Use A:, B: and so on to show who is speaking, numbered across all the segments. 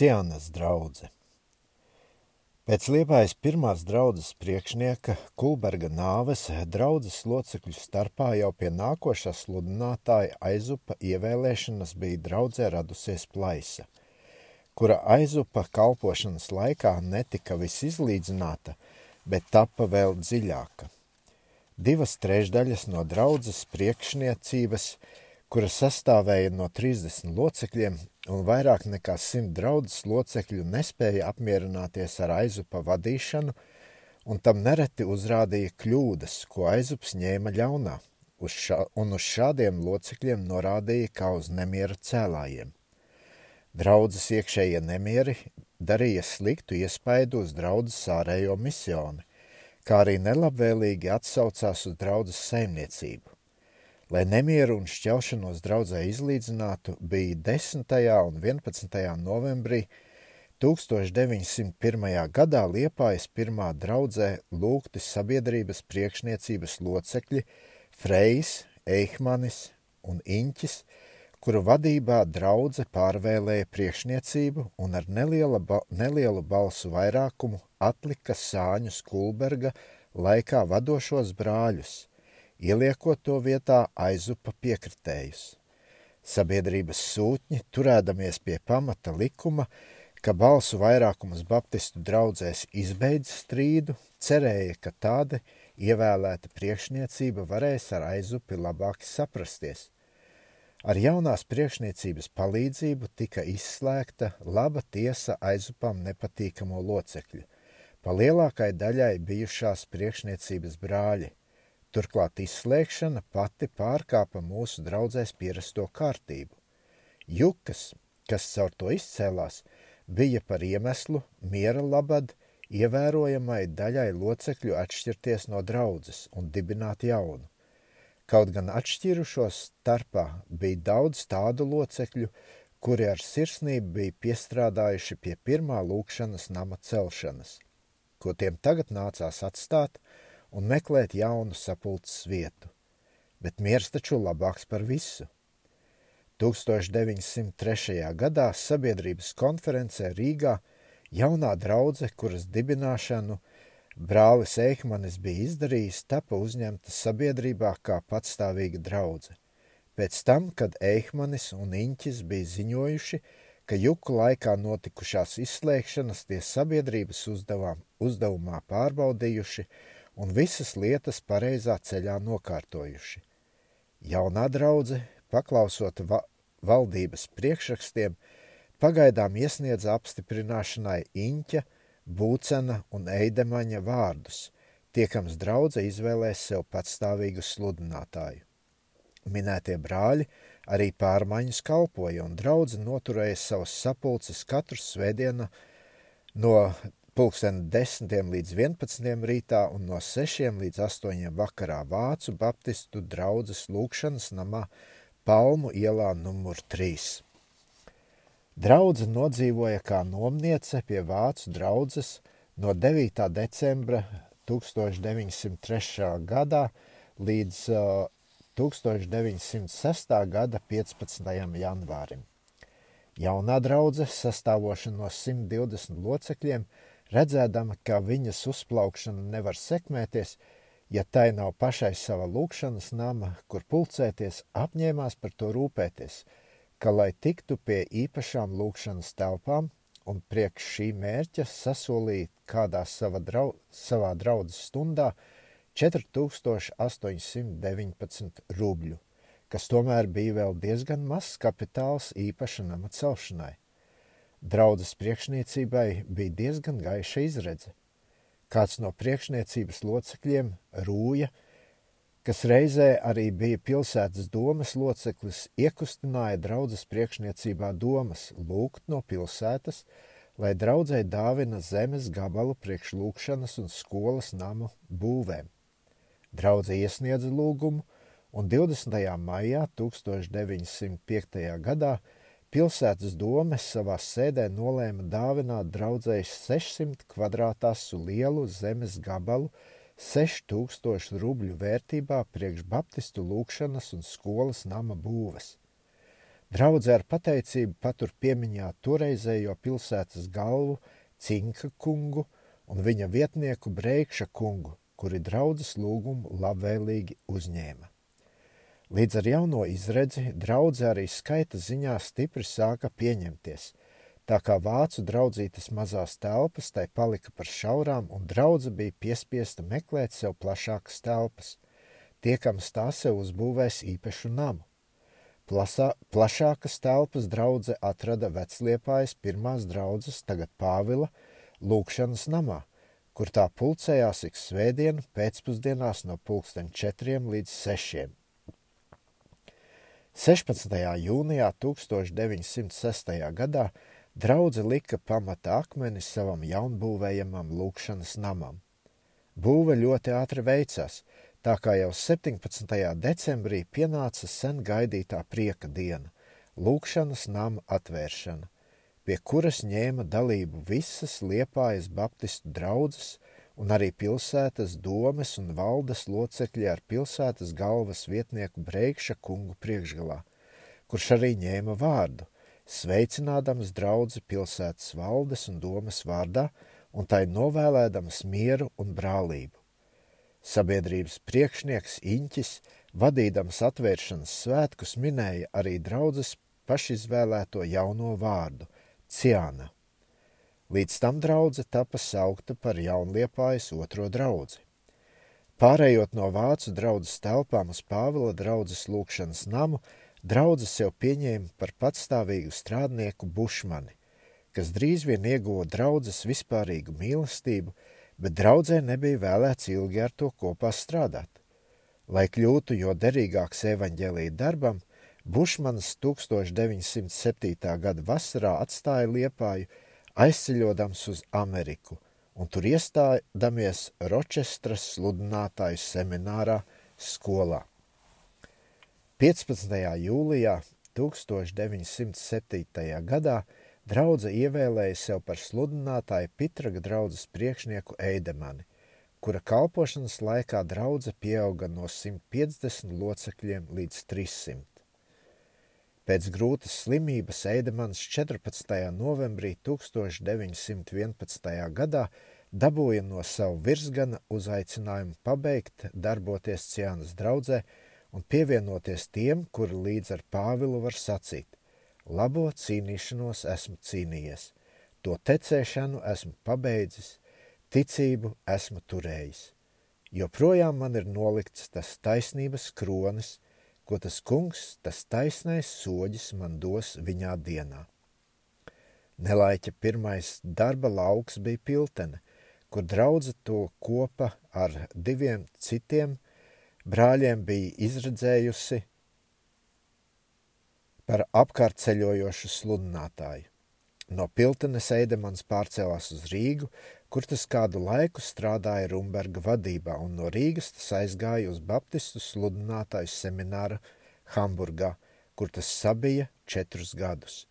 A: Cianas draudze. Pēc Liepājas pirmās draudzes priekšnieka Kulberga nāves draudzes locekļu starpā jau pie nākošā sludinātāja aizupa ievēlēšanas bija draudzē radusies plaisa, kura aizupa kalpošanas laikā netika visizlīdzināta, bet tapa vēl dziļāka. Divas trešdaļas no draudzes priekšniecības – kura sastāvēja no 30 locekļiem, un vairāk nekā 100 draudzes locekļu nespēja apmierināties ar aizupa vadīšanu, un tam nereti uzrādīja kļūdas, ko aizups ņēma ļaunā, uz šā, un uz šādiem locekļiem norādīja kā uz nemiera cēlājiem. Draudzes iekšējie nemieri darīja sliktu iespaidu uz draudzes ārējo misioni, kā arī nelabvēlīgi atsaucās uz draudzes saimniecību. Lai nemieru un šķelšanos draudzē izlīdzinātu, bija 10. un 11. novembrī 1901. gadā Liepājas pirmā draudzē lūgti sabiedrības priekšniecības locekļi Frejs, Eihmanis un Iņķis, kuru vadībā draudze pārvēlēja priekšniecību un ar neliela ba nelielu balsu vairākumu atlika Sāņu Skulberga laikā vadošos brāļus – ieliekot to vietā aizupa piekritējus. Sabiedrības sūtņi, turēdamies pie pamata likuma, ka balsu vairākums baptistu draudzēs izbeidz strīdu, cerēja, ka tāda ievēlēta priekšniecība varēs ar aizupi labāk saprasties. Ar jaunās priekšniecības palīdzību tika izslēgta laba tiesa aizupam nepatīkamo locekļu. Pa lielākai daļai bijušās priekšniecības brāļi, Turklāt izslēgšana pati pārkāpa mūsu draudzēs pierasto kārtību. Jukas, kas caur to izcēlās, bija par iemeslu miera labad ievērojamai daļai locekļu atšķirties no draudzes un dibināt jaunu. Kaut gan atšķirušos starpā bija daudz tādu locekļu, kuri ar sirsnību bija piestrādājuši pie pirmā lūkšanas nama celšanas, ko tiem tagad nācās atstāt – un meklēt jaunu sapulces vietu, bet miers taču labāks par visu. 1903. gadā sabiedrības konferencē Rīgā jaunā draudze, kuras dibināšanu brālis Eikmanis bija izdarījis, tapa uzņemta sabiedrībā kā patstāvīga draudze. Pēc tam, kad Eikmanis un Iņķis bija ziņojuši, ka juku laikā notikušās izslēgšanas tie sabiedrības uzdevām, uzdevumā pārbaudījuši un visas lietas pareizā ceļā nokārtojuši. Jaunā draudze, paklausot va valdības priekšrakstiem, pagaidām iesniedza apstiprināšanai Iņķa, Būcena un Eidemaņa vārdus, tiekams draudze izvēlēs sev patstāvīgu sludinātāju. Minētie brāļi arī pārmaiņas kalpoja, un draudze noturēja savas sapulces katru svētdienu no pulksten 10 līdz 11 rītā un no 6 līdz 8 vakarā Vācu Baptistu draudzes lūkšanas namā Palmu ielā numur 3. Draudze nodzīvoja kā nomniece pie Vācu draudzes no 9. decembra 1903. gadā līdz uh, 1906. gada 15. janvārim. Jaunā draudze, sastāvoša no 120 locekļiem, Redzēdama, ka viņas uzplaukšana nevar sekmēties, ja tai nav pašai sava lūkšanas nama, kur pulcēties, apņēmās par to rūpēties, ka, lai tiktu pie īpašām lūkšanas telpām un priekš šī mērķa sasolīt kādā sava drau, savā draudzes stundā 4819 rubļu, kas tomēr bija vēl diezgan mazs kapitāls īpaša nama celšanai. Draudzes priekšniecībai bija diezgan gaiša izredze. Kāds no priekšniecības locekļiem, Rūja, kas reizē arī bija pilsētas domas loceklis, iekustināja draudzes priekšniecībā domas lūgt no pilsētas, lai draudzē dāvina zemes gabalu priekš lūkšanas un skolas namu būvēm. Draudze iesniedza lūgumu, un 20. maijā 1905. gadā Pilsētas dome savā sēdē nolēma dāvināt draudzēji 600 kvadrātāsu lielu zemes gabalu 6000 rubļu vērtībā priekš baptistu lūkšanas un skolas nama būves. Draudze ar pateicību patur piemiņā toreizējo pilsētas galvu Cinka kungu un viņa vietnieku Breikša kungu, kuri draudzes lūgumu labvēlīgi uzņēma. Līdz ar jauno izredzi draudze arī skaita ziņā stipri sāka pieņemties, tā kā vācu draudzītas mazās telpas tai palika par šaurām un draudze bija piespiesta meklēt sev plašākas telpas, tiekams tā sev uzbūvēs īpašu namu. Plasā, plašākas telpas draudze atrada Vecliepājas pirmās draudzes, tagad Pāvila, lūkšanas namā, kur tā pulcējās ik svētdienu pēcpusdienās no pulksten četriem līdz sešiem. 16. jūnijā 1906. gadā draudze lika pamata akmeni savam jaunbūvējamam lūkšanas namam. Būve ļoti ātri veicās, tā kā jau 17. decembrī pienāca sen gaidītā prieka diena - lūkšanas nama atvēršana, pie kuras ņēma dalību visas Liepājas baptistu draudzes un arī pilsētas domes un valdes locekļi ar pilsētas galvas vietnieku Breikša kungu priekšgalā, kurš arī ņēma vārdu, sveicinādams draudzi pilsētas valdes un domas vārdā un tai novēlēdams mieru un brālību. Sabiedrības priekšnieks Iņķis, vadīdams atvēršanas svētkus, minēja arī draudzes pašizvēlēto jauno vārdu - Ciāna. Līdz tam draudze tapa saukta par jaunliepājas otro draudzi. Pārējot no vācu draudzes telpām uz Pāvila draudzes lūkšanas namu, draudze sev pieņēma par patstāvīgu strādnieku bušmani, kas drīz vien ieguva draudzes vispārīgu mīlestību – bet draudzē nebija vēlēts ilgi ar to kopā strādāt. Lai kļūtu jo derīgāks evaņģēlīja darbam, Bušmans 1907. gada vasarā atstāja Liepāju, aizceļodams uz Ameriku, un tur iestādamies Ročestras sludinātāju seminārā skolā. 15. jūlijā 1907. gadā Draudze ievēlēja sev par sludinātāju Pitraga draudzes priekšnieku Eidemani, kura kalpošanas laikā draudze pieauga no 150 locekļiem līdz 300. Pēc grūtas slimības Eidemans 14. novembrī 1911. gadā dabūja no savu virsgana uzaicinājumu pabeigt darboties Ciānas draudzē un pievienoties tiem, kuri līdz ar Pāvilu var sacīt Labo cīnīšanos esmu cīnījies, to tecēšanu esmu pabeidzis, ticību esmu turējis. Joprojām man ir nolikts tas taisnības kronis, ko tas kungs, tas taisnais soģis man dos viņā dienā. Nelaiķa pirmais darba lauks bija piltene, kur draudze to kopa ar diviem citiem brāļiem bija izredzējusi par apkārtceļojošu sludinātāju. No Piltenes Eidemans pārcēlās uz Rīgu, kur tas kādu laiku strādāja Rumberga vadībā, un no Rīgas tas aizgāja uz Baptistu sludinātāju semināru Hamburgā, kur tas sabija četrus gadus.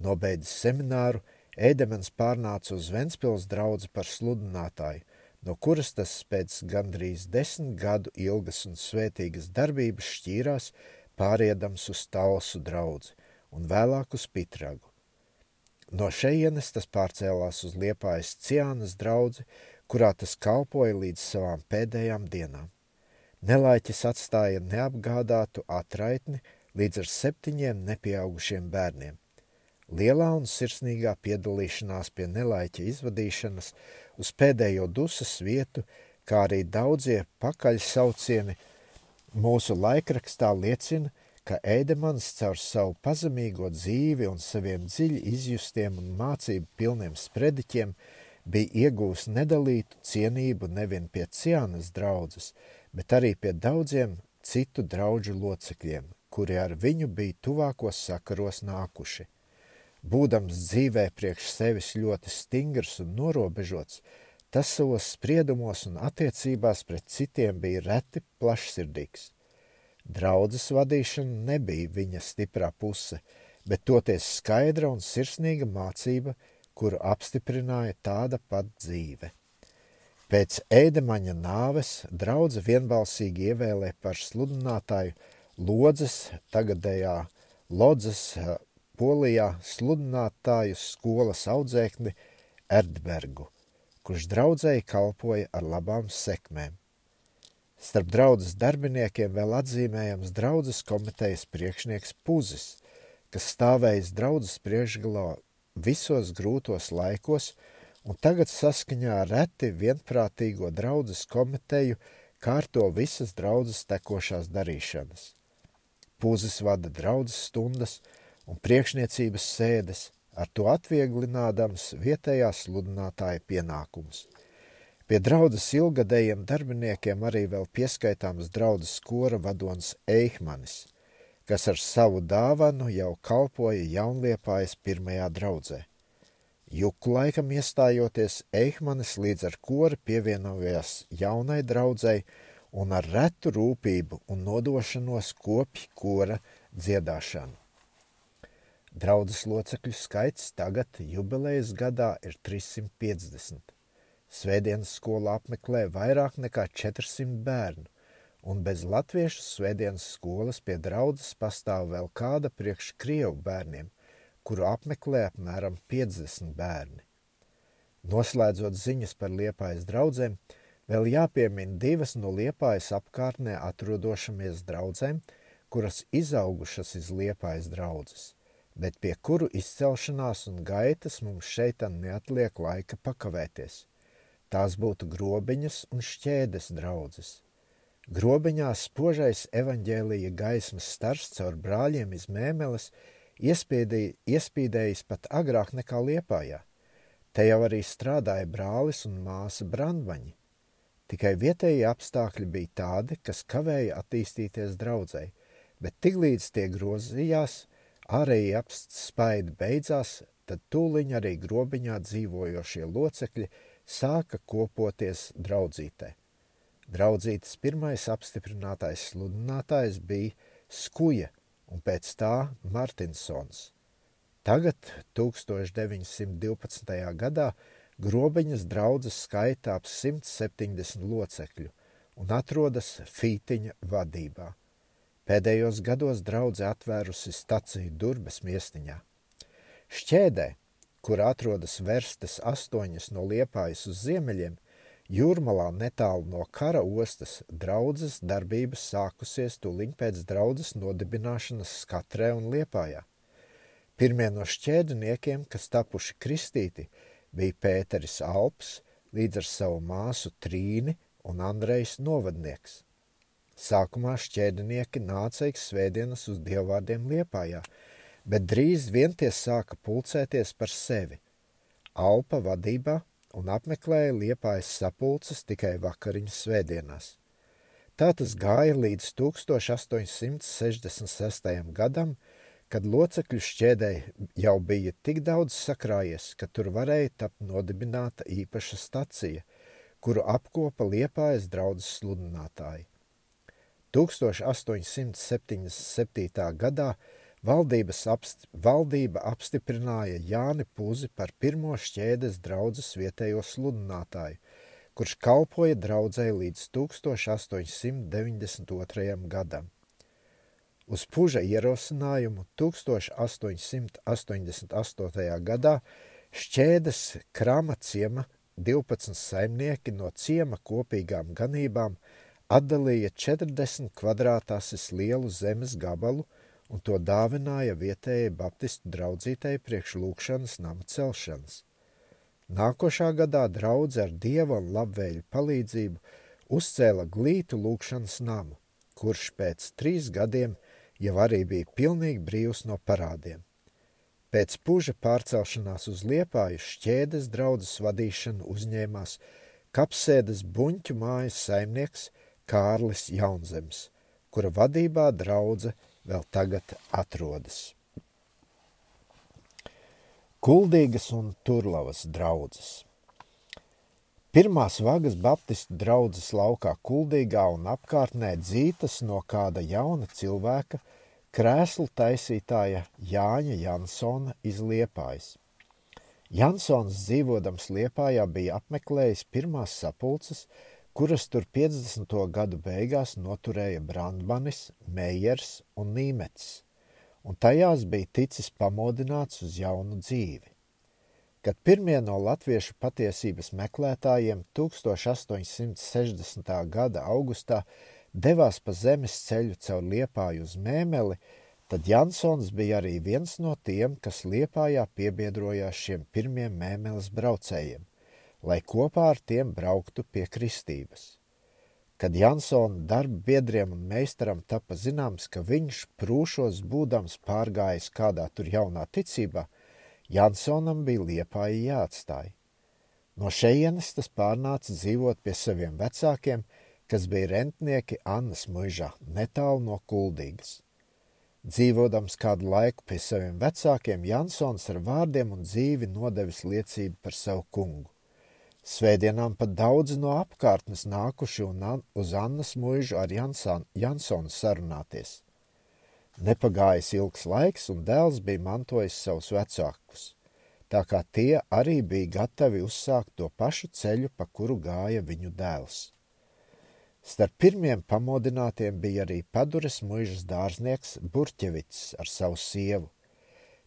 A: Nobeidzis semināru, Eidemans pārnāca uz Ventspils draudzi par sludinātāju, no kuras tas pēc gandrīz desmit gadu ilgas un svētīgas darbības šķīrās, pāriedams uz Talsu draudzi un vēlāk uz Pitragu. No šejienes tas pārcēlās uz Liepājas Ciānas draudzi, kurā tas kalpoja līdz savām pēdējām dienām. Nelaiķis atstāja neapgādātu atraitni līdz ar septiņiem nepieaugušiem bērniem. Lielā un sirsnīgā piedalīšanās pie nelaiķa izvadīšanas uz pēdējo dusas vietu, kā arī daudzie pakaļsaucieni – Mūsu laikrakstā liecina, ka Ēdemans caur savu pazemīgo dzīvi un saviem dziļi izjustiem un mācību pilniem sprediķiem bija iegūs nedalītu cienību nevien pie Cianas draudzes, bet arī pie daudziem citu draudžu locekļiem, kuri ar viņu bija tuvākos sakaros nākuši. Būdams dzīvē priekš sevis ļoti stingrs un norobežots, Tas savos spriedumos un attiecībās pret citiem bija reti plašsirdīgs. Draudzes vadīšana nebija viņa stiprā puse, bet toties skaidra un sirsnīga mācība, kuru apstiprināja tāda pat dzīve. Pēc ēdemaņa nāves draudze vienbalsīgi ievēlē par sludinātāju lodzes tagadējā Lodzes Polijā sludinātāju skolas audzēkni Erdbergu, kurš draudzēji kalpoja ar labām sekmēm. Starp draudzes darbiniekiem vēl atzīmējams draudzes komitejas priekšnieks Puzis, kas stāvējis draudzes priekšgalā visos grūtos laikos un tagad saskaņā ar reti vienprātīgo draudzes komiteju kārto visas draudzes tekošās darīšanas. Pūzis vada draudzes stundas un priekšniecības sēdes, ar to atvieglinādams vietējās sludinātāja pienākumus – Pie draudzes ilgadējiem darbiniekiem arī vēl pieskaitāms draudzes kora vadonis Eihmanis, kas ar savu dāvanu jau kalpoja jaunliepājas pirmajā draudzē. Juku laikam iestājoties, Eihmanis līdz ar kori pievienojās jaunai draudzei un ar retu rūpību un nodošanos kopja kora dziedāšanu. Draudzes locekļu skaits tagad jubilejas gadā ir 350. Svētdienas skolu apmeklē vairāk nekā 400 bērnu, un bez latviešu svētdienas skolas pie draudzes pastāv vēl kāda priekš krievu bērniem, kuru apmeklē apmēram 50 bērni. Noslēdzot ziņas par liepājas draudzēm, vēl jāpiemina divas no liepājas apkārtnē atrodošamies draudzēm, kuras izaugušas iz liepājas draudzes, bet pie kuru izcelšanās un gaitas mums šeit neatliek laika pakavēties – Tās būtu grobiņas un šķēdes draudzes. Grobiņās spožais evaņģēlīja gaismas stars caur brāļiem iz mēmeles iespīdējis pat agrāk nekā liepājā. Te jau arī strādāja brālis un māsa brandvaņi. Tikai vietējie apstākļi bija tādi, kas kavēja attīstīties draudzēji, bet tiklīdz tie grozījās, ārēji apspaidi beidzās, tad tūliņ arī grobiņā dzīvojošie locekļi – sāka kopoties draudzītē. Draudzītes pirmais apstiprinātais sludinātājs bija Skuja un pēc tā Martinsons. Tagad, 1912. gadā, grobiņas draudzes skaitā ap 170 locekļu un atrodas Fītiņa vadībā. Pēdējos gados draudze atvērusi staciju Durbes miestiņā. Šķēdē kur atrodas verstes astoņas no liepājas uz ziemeļiem, jūrmalā netālu no kara ostas draudzes darbības sākusies tūliņ pēc draudzes nodibināšanas skatrē un liepājā. Pirmie no šķēdiniekiem, kas tapuši kristīti, bija Pēteris Alps līdz ar savu māsu Trīni un Andrejs Novadnieks. Sākumā šķēdinieki nāca ik svētdienas uz dievvvārdiem liepājā – bet drīz vien tie sāka pulcēties par sevi. Alpa vadībā un apmeklēja liepājas sapulces tikai vakariņu svētdienās. Tā tas gāja līdz 1866. gadam, kad locekļu šķēdē jau bija tik daudz sakrājies, ka tur varēja tapt nodibināta īpaša stacija, kuru apkopa liepājas draudzes sludinātāji. 1877. gadā apst, valdība apstiprināja Jāni Puzi par pirmo šķēdes draudzes vietējo sludinātāju, kurš kalpoja draudzēji līdz 1892. gadam. Uz puža ierosinājumu 1888. gadā šķēdes krama ciema 12 saimnieki no ciema kopīgām ganībām atdalīja 40 kvadrātāsis lielu zemes gabalu – un to dāvināja vietējai baptistu draudzītei priekš lūkšanas nama celšanas. Nākošā gadā draudze ar dieva un labvēļu palīdzību uzcēla glītu lūkšanas namu, kurš pēc trīs gadiem jau arī bija pilnīgi brīvs no parādiem. Pēc puža pārcelšanās uz Liepāju šķēdes draudzes vadīšanu uzņēmās kapsēdes buņķu mājas saimnieks Kārlis Jaunzems, kura vadībā draudze – vēl tagad atrodas. Kuldīgas un Turlavas draudzes. Pirmās vagas Baptistu draudzes laukā Kuldīgā un apkārtnē dzītas no kāda jauna cilvēka, krēslu taisītāja Jāņa Jansona iz Liepājas. Jansons dzīvodams Liepājā bija apmeklējis pirmās sapulces, kuras tur 50. gadu beigās noturēja Brandmanis, Meijers un Nīmets, un tajās bija ticis pamodināts uz jaunu dzīvi. Kad pirmie no latviešu patiesības meklētājiem 1860. gada augustā devās pa zemes ceļu caur Liepāju uz Mēmeli, tad Jansons bija arī viens no tiem, kas Liepājā piebiedrojās šiem pirmiem Mēmeles braucējiem, lai kopā ar tiem brauktu pie kristības. Kad Jansona darba biedriem un meistaram tapa zināms, ka viņš prūšos būdams pārgājis kādā tur jaunā ticībā, Jansonam bija liepāja jāatstāj. No šejienes tas pārnāca dzīvot pie saviem vecākiem, kas bija rentnieki Annas muižā, netālu no kuldīgas. Dzīvodams kādu laiku pie saviem vecākiem, Jansons ar vārdiem un dzīvi nodevis liecību par savu kungu. Svētdienām pat daudzi no apkārtnes nākuši un uz Annas muižu ar Jansan, Jansonu sarunāties. Nepagājis ilgs laiks, un dēls bija mantojis savus vecākus, tā kā tie arī bija gatavi uzsākt to pašu ceļu, pa kuru gāja viņu dēls. Starp pirmiem pamodinātiem bija arī padures muižas dārznieks Burķevits ar savu sievu.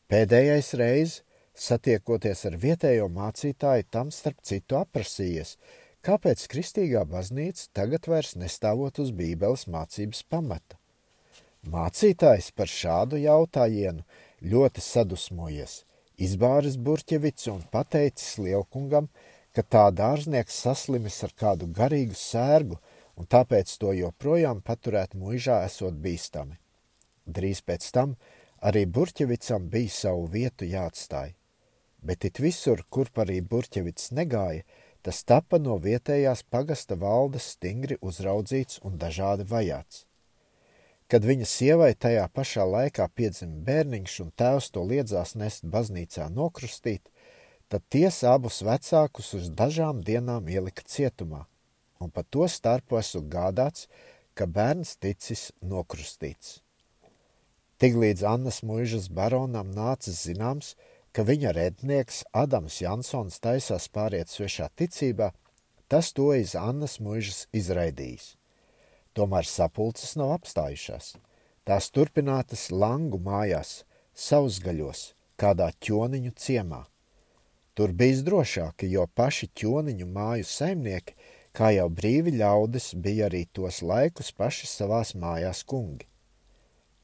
A: Pēdējais reiz, satiekoties ar vietējo mācītāju, tam starp citu aprasījies, kāpēc kristīgā baznīca tagad vairs nestāvot uz bībeles mācības pamata. Mācītājs par šādu jautājienu ļoti sadusmojies, izbāris Burķevits un pateicis Lielkungam, ka tā dārznieks saslimis ar kādu garīgu sērgu un tāpēc to joprojām paturēt muižā esot bīstami. Drīz pēc tam arī Burķevicam bija savu vietu jāatstāj, bet it visur, kur arī Burķevits negāja, tas tapa no vietējās pagasta valdes stingri uzraudzīts un dažādi vajāts. Kad viņa sievai tajā pašā laikā piedzima bērniņš un tēvs to liedzās nest baznīcā nokrustīt, tad tiesa abus vecākus uz dažām dienām ielika cietumā, un pa to starpu esot gādāts, ka bērns ticis nokrustīts. Tiklīdz Annas muižas baronam nācis zināms, ka viņa rednieks Adams Jansons taisās pāriet svešā ticībā, tas to iz Annas muižas izraidījis. Tomēr sapulces nav apstājušās. Tās turpinātas Langu mājās, sausgaļos, kādā ķoniņu ciemā. Tur bijis drošāk, jo paši ķoniņu māju saimnieki, kā jau brīvi ļaudis, bija arī tos laikus paši savās mājās kungi.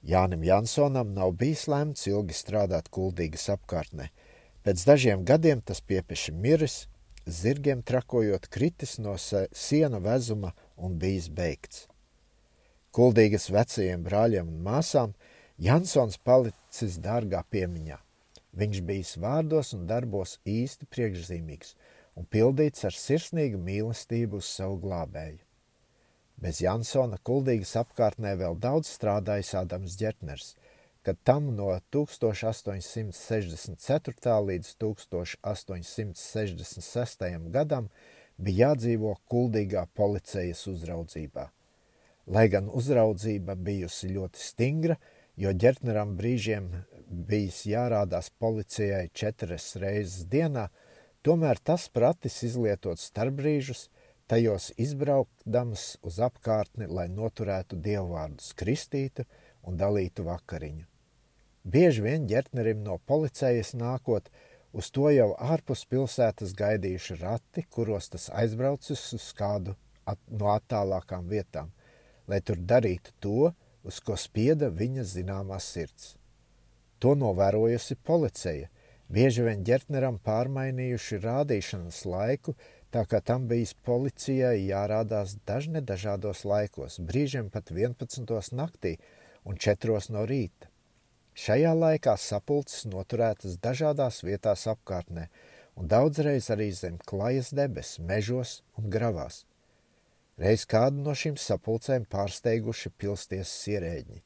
A: Jānim Jansonam nav bijis lemts ilgi strādāt kuldīgas apkārtnē. Pēc dažiem gadiem tas piepeši miris, zirgiem trakojot kritis no siena vezuma un bijis beigts. Kuldīgas vecajiem brāļiem un māsām Jansons palicis dārgā piemiņā. Viņš bijis vārdos un darbos īsti priekšzīmīgs un pildīts ar sirsnīgu mīlestību uz savu glābēju. Bez Jansona kuldīgas apkārtnē vēl daudz strādājis Ādams Ģertners, kad tam no 1864. līdz 1866. gadam bija jādzīvo kuldīgā policijas uzraudzībā – Lai gan uzraudzība bijusi ļoti stingra, jo ģertneram brīžiem bijis jārādās policijai četras reizes dienā, tomēr tas pratis izlietot starpbrīžus, tajos izbraukdams uz apkārtni, lai noturētu dievvvārdus kristītu un dalītu vakariņu. Bieži vien ģertnerim no policijas nākot, uz to jau ārpus pilsētas gaidījuši rati, kuros tas aizbraucis uz kādu at no attālākām vietām lai tur darītu to, uz ko spieda viņa zināmā sirds. To novērojusi policija, bieži vien ģertneram pārmainījuši rādīšanas laiku, tā kā tam bijis policijai jārādās dažne dažādos laikos, brīžiem pat 11. naktī un 4. no rīta. Šajā laikā sapulces noturētas dažādās vietās apkārtnē un daudzreiz arī zem klajas debes, mežos un gravās. Reiz kādu no šīm sapulcēm pārsteiguši pilsties sierēģi.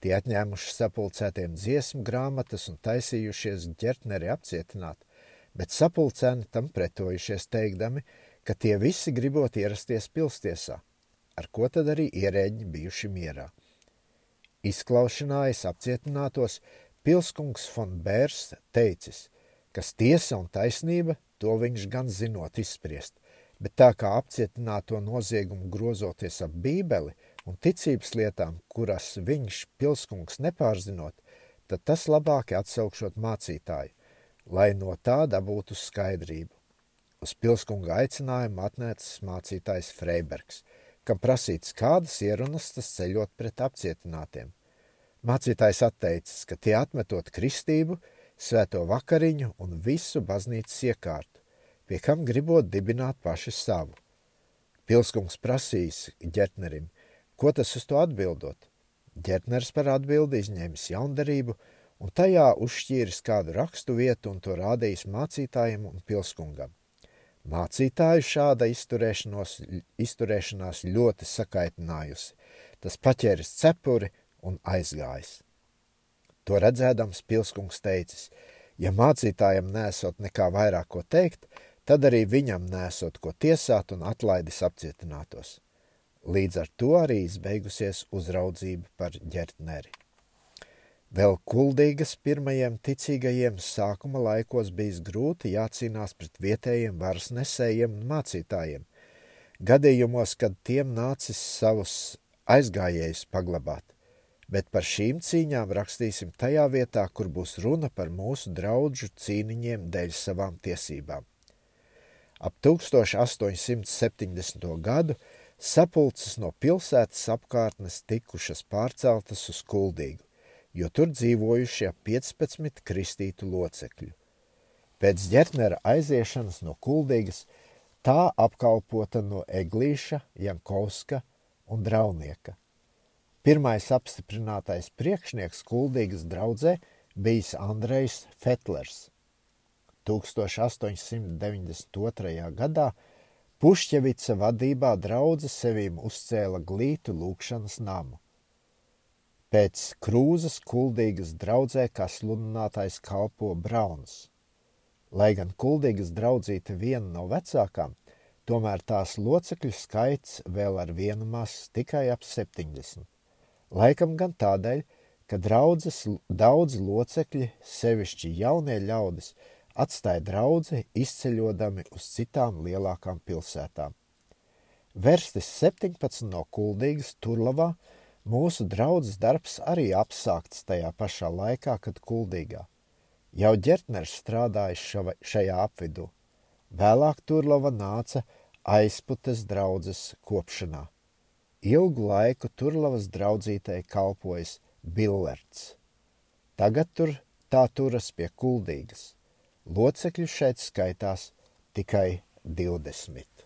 A: Tie atņēmuši sapulcētiem dziesmu grāmatas un taisījušies ģertneri apcietināt, bet sapulcēni tam pretojušies teikdami, ka tie visi gribot ierasties pilstiesā, ar ko tad arī ierēģi bijuši mierā. Izklaušanājas apcietinātos pilskungs von Bērs teicis, kas tiesa un taisnība, to viņš gan zinot izspriest, bet tā kā apcietināto noziegumu grozoties ap bībeli un ticības lietām, kuras viņš pilskungs nepārzinot, tad tas labāk atsaukšot mācītāju, lai no tā dabūtu skaidrību. Uz pilskunga aicinājumu atnācis mācītājs Freibergs, kam prasīts, kādas ierunas tas ceļot pret apcietinātiem. Mācītājs atteicis, ka tie atmetot kristību, svēto vakariņu un visu baznīcas iekārtu, pie kam gribot dibināt paši savu. Pilskungs prasīs ģertnerim, ko tas uz to atbildot. Ģertners par atbildi izņēmis jaundarību un tajā uzšķīris kādu rakstu vietu un to rādījis mācītājiem un pilskungam. Mācītāju šāda izturēšanās ļoti sakaitinājusi. Tas paķēris cepuri un aizgājis. To redzēdams pilskungs teicis, ja mācītājam nesot nekā vairāk ko teikt, tad arī viņam nesot ko tiesāt un atlaidis apcietinātos. Līdz ar to arī izbeigusies uzraudzība par ģertneri. Vēl kuldīgas pirmajiem ticīgajiem sākuma laikos bijis grūti jācīnās pret vietējiem varas nesējiem un mācītājiem. Gadījumos, kad tiem nācis savus aizgājējus paglabāt, bet par šīm cīņām rakstīsim tajā vietā, kur būs runa par mūsu draudžu cīniņiem dēļ savām tiesībām. Ap 1870. gadu sapulces no pilsētas apkārtnes tikušas pārceltas uz Kuldīgu jo tur dzīvojuši ap 15 kristītu locekļu. Pēc ģertnera aiziešanas no kuldīgas tā apkalpota no Eglīša, Jankovska un Draunieka. Pirmais apstiprinātais priekšnieks kuldīgas draudzē bijis Andrejs Fetlers. 1892. gadā Pušķevica vadībā draudze sevīm uzcēla glītu lūkšanas namu. Pēc krūzes kuldīgas draudzē kā sludinātājs kalpo Brauns. Lai gan kuldīgas draudzīte viena no vecākām, tomēr tās locekļu skaits vēl ar vienu mas tikai ap 70. Laikam gan tādēļ, ka draudzes daudz locekļi, sevišķi jaunie ļaudis, atstāja draudzi izceļodami uz citām lielākām pilsētām. Verstis 17 no kuldīgas Turlavā – Mūsu draudzes darbs arī apsākts tajā pašā laikā, kad kuldīgā. Jau ģertners strādājis šava, šajā apvidū. Vēlāk Turlova nāca aizputes draudzes kopšanā. Ilgu laiku Turlavas draudzītei kalpojas Billerts. Tagad tur tā turas pie kuldīgas. Locekļu šeit skaitās tikai 20.